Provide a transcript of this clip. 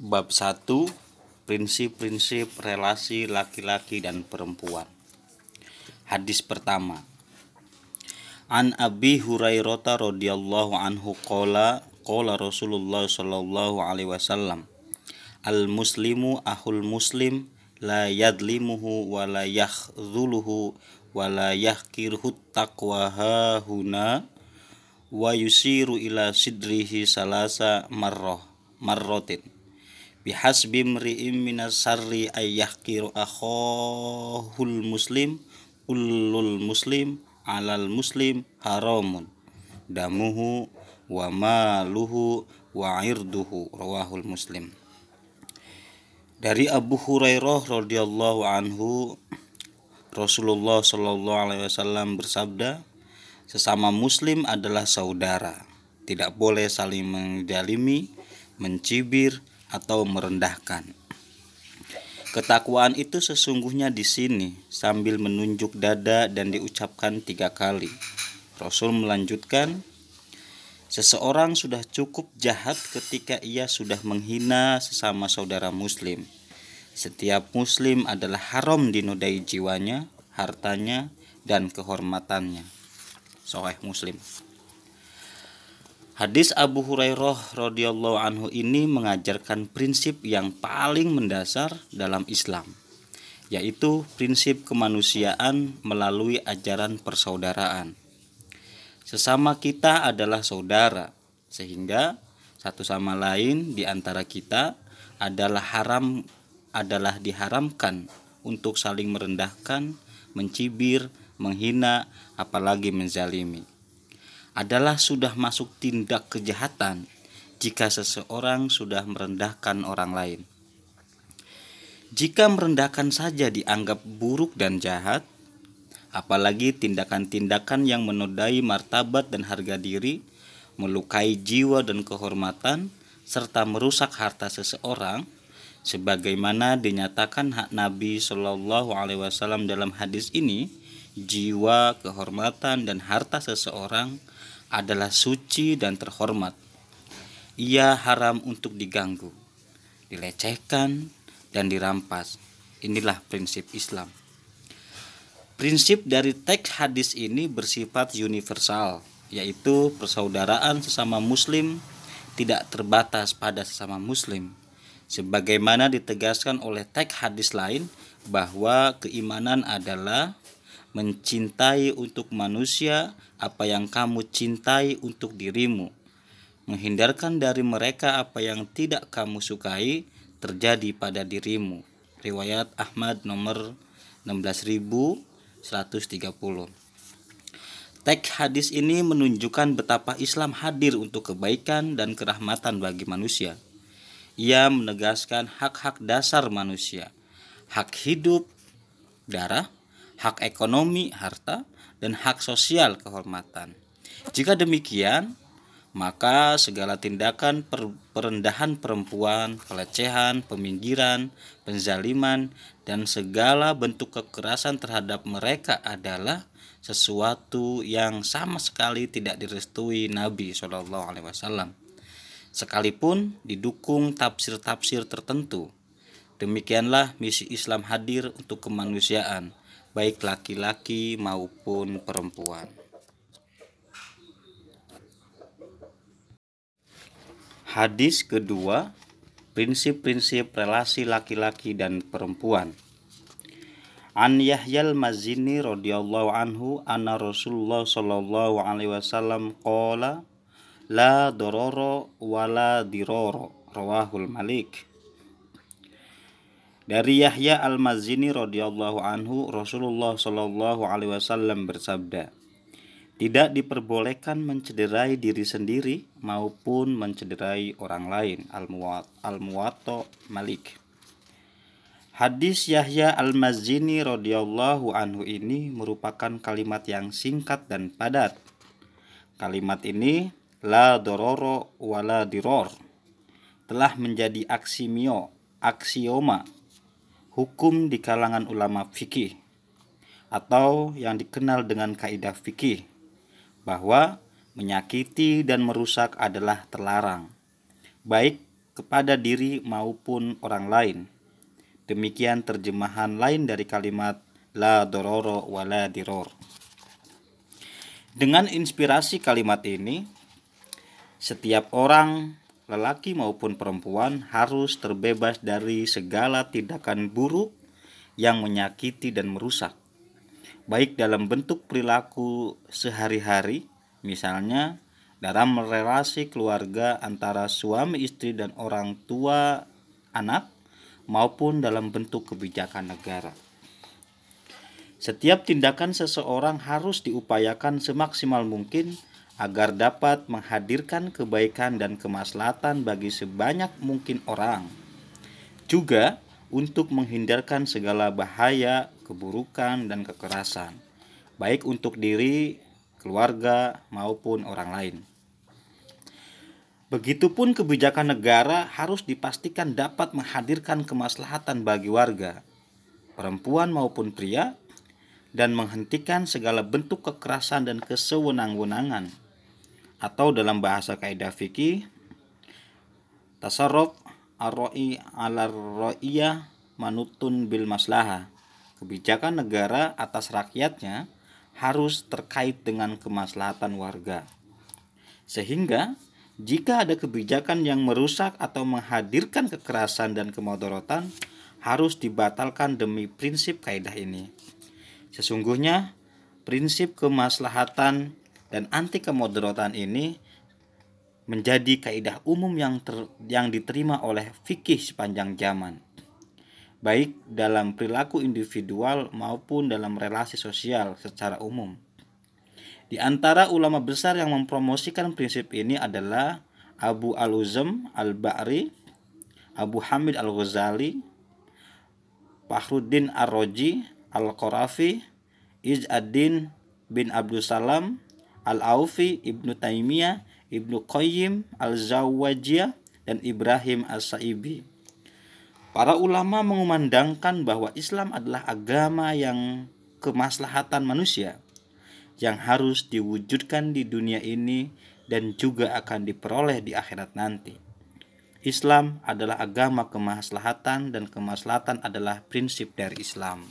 Bab 1 Prinsip-prinsip relasi laki-laki dan perempuan. Hadis pertama. An Abi Hurairah radhiyallahu anhu qala qala Rasulullah sallallahu alaihi wasallam Al muslimu ahul muslim la yadlimuhu wa la yakhdhuluhu wa la yahkirhu taqwa huna wa yusiru ila sidrihi salasa marrah marrotin bihasbi mri'im minas sarri ayyahkiru akhahul muslim ulul muslim alal muslim haramun. Damuhu wa maluhu wa irduhu rawahul muslim. Dari Abu Hurairah radhiyallahu anhu Rasulullah Shallallahu alaihi wasallam bersabda sesama muslim adalah saudara. Tidak boleh saling menjalimi mencibir atau merendahkan Ketakwaan itu sesungguhnya di sini sambil menunjuk dada dan diucapkan tiga kali. Rasul melanjutkan, seseorang sudah cukup jahat ketika ia sudah menghina sesama saudara muslim. Setiap muslim adalah haram dinodai jiwanya, hartanya, dan kehormatannya. Soheh muslim. Hadis Abu Hurairah radhiyallahu anhu ini mengajarkan prinsip yang paling mendasar dalam Islam, yaitu prinsip kemanusiaan melalui ajaran persaudaraan. Sesama kita adalah saudara, sehingga satu sama lain di antara kita adalah haram adalah diharamkan untuk saling merendahkan, mencibir, menghina, apalagi menzalimi adalah sudah masuk tindak kejahatan jika seseorang sudah merendahkan orang lain. Jika merendahkan saja dianggap buruk dan jahat, apalagi tindakan-tindakan yang menodai martabat dan harga diri, melukai jiwa dan kehormatan, serta merusak harta seseorang, sebagaimana dinyatakan hak Nabi Shallallahu Alaihi Wasallam dalam hadis ini, jiwa, kehormatan, dan harta seseorang adalah suci dan terhormat. Ia haram untuk diganggu, dilecehkan, dan dirampas. Inilah prinsip Islam. Prinsip dari teks hadis ini bersifat universal, yaitu persaudaraan sesama muslim tidak terbatas pada sesama muslim. Sebagaimana ditegaskan oleh teks hadis lain bahwa keimanan adalah mencintai untuk manusia apa yang kamu cintai untuk dirimu, menghindarkan dari mereka apa yang tidak kamu sukai terjadi pada dirimu. Riwayat Ahmad nomor 16130. Teks hadis ini menunjukkan betapa Islam hadir untuk kebaikan dan kerahmatan bagi manusia. Ia menegaskan hak-hak dasar manusia, hak hidup, darah, hak ekonomi harta, dan hak sosial kehormatan. Jika demikian, maka segala tindakan per perendahan perempuan, pelecehan, peminggiran, penzaliman, dan segala bentuk kekerasan terhadap mereka adalah sesuatu yang sama sekali tidak direstui Nabi Shallallahu Alaihi Wasallam. Sekalipun didukung tafsir-tafsir tertentu, demikianlah misi Islam hadir untuk kemanusiaan, baik laki-laki maupun perempuan. Hadis kedua, prinsip-prinsip relasi laki-laki dan perempuan. An Yahyal Mazini radhiyallahu anhu anna Rasulullah sallallahu alaihi wasallam qala la dororo wala diroro rawahul Malik dari Yahya Al-Mazini radhiyallahu anhu Rasulullah shallallahu alaihi wasallam bersabda tidak diperbolehkan mencederai diri sendiri maupun mencederai orang lain Al-Muwatta Malik. Hadis Yahya Al-Mazini radhiyallahu anhu ini merupakan kalimat yang singkat dan padat. Kalimat ini la dororo wala diror telah menjadi aksimio, aksioma hukum di kalangan ulama fikih atau yang dikenal dengan kaidah fikih bahwa menyakiti dan merusak adalah terlarang baik kepada diri maupun orang lain. Demikian terjemahan lain dari kalimat la dororo wala diror. Dengan inspirasi kalimat ini, setiap orang lelaki maupun perempuan harus terbebas dari segala tindakan buruk yang menyakiti dan merusak baik dalam bentuk perilaku sehari-hari, misalnya dalam relasi keluarga antara suami istri dan orang tua anak, maupun dalam bentuk kebijakan negara. Setiap tindakan seseorang harus diupayakan semaksimal mungkin agar dapat menghadirkan kebaikan dan kemaslahatan bagi sebanyak mungkin orang. Juga untuk menghindarkan segala bahaya, keburukan, dan kekerasan, baik untuk diri, keluarga, maupun orang lain. Begitupun kebijakan negara harus dipastikan dapat menghadirkan kemaslahatan bagi warga, perempuan maupun pria, dan menghentikan segala bentuk kekerasan dan kesewenang-wenangan. Atau dalam bahasa kaidah fikih, tasarruf arroi alar ro'iyah manutun bil maslaha. Kebijakan negara atas rakyatnya harus terkait dengan kemaslahatan warga. Sehingga jika ada kebijakan yang merusak atau menghadirkan kekerasan dan kemodorotan harus dibatalkan demi prinsip kaidah ini. Sesungguhnya prinsip kemaslahatan dan anti kemodorotan ini menjadi kaidah umum yang ter, yang diterima oleh fikih sepanjang zaman baik dalam perilaku individual maupun dalam relasi sosial secara umum. Di antara ulama besar yang mempromosikan prinsip ini adalah Abu Al-Uzam Al-Ba'ri, Abu Hamid Al-Ghazali, Fahruddin Ar-Roji, Al-Qarafi, Iz'ad-Din bin Abdul Salam, Al-Aufi, Ibnu Taimiyah, Ibnu Qayyim Al-Zawajiyah dan Ibrahim As-Saibi. Para ulama mengumandangkan bahwa Islam adalah agama yang kemaslahatan manusia yang harus diwujudkan di dunia ini dan juga akan diperoleh di akhirat nanti. Islam adalah agama kemaslahatan dan kemaslahatan adalah prinsip dari Islam.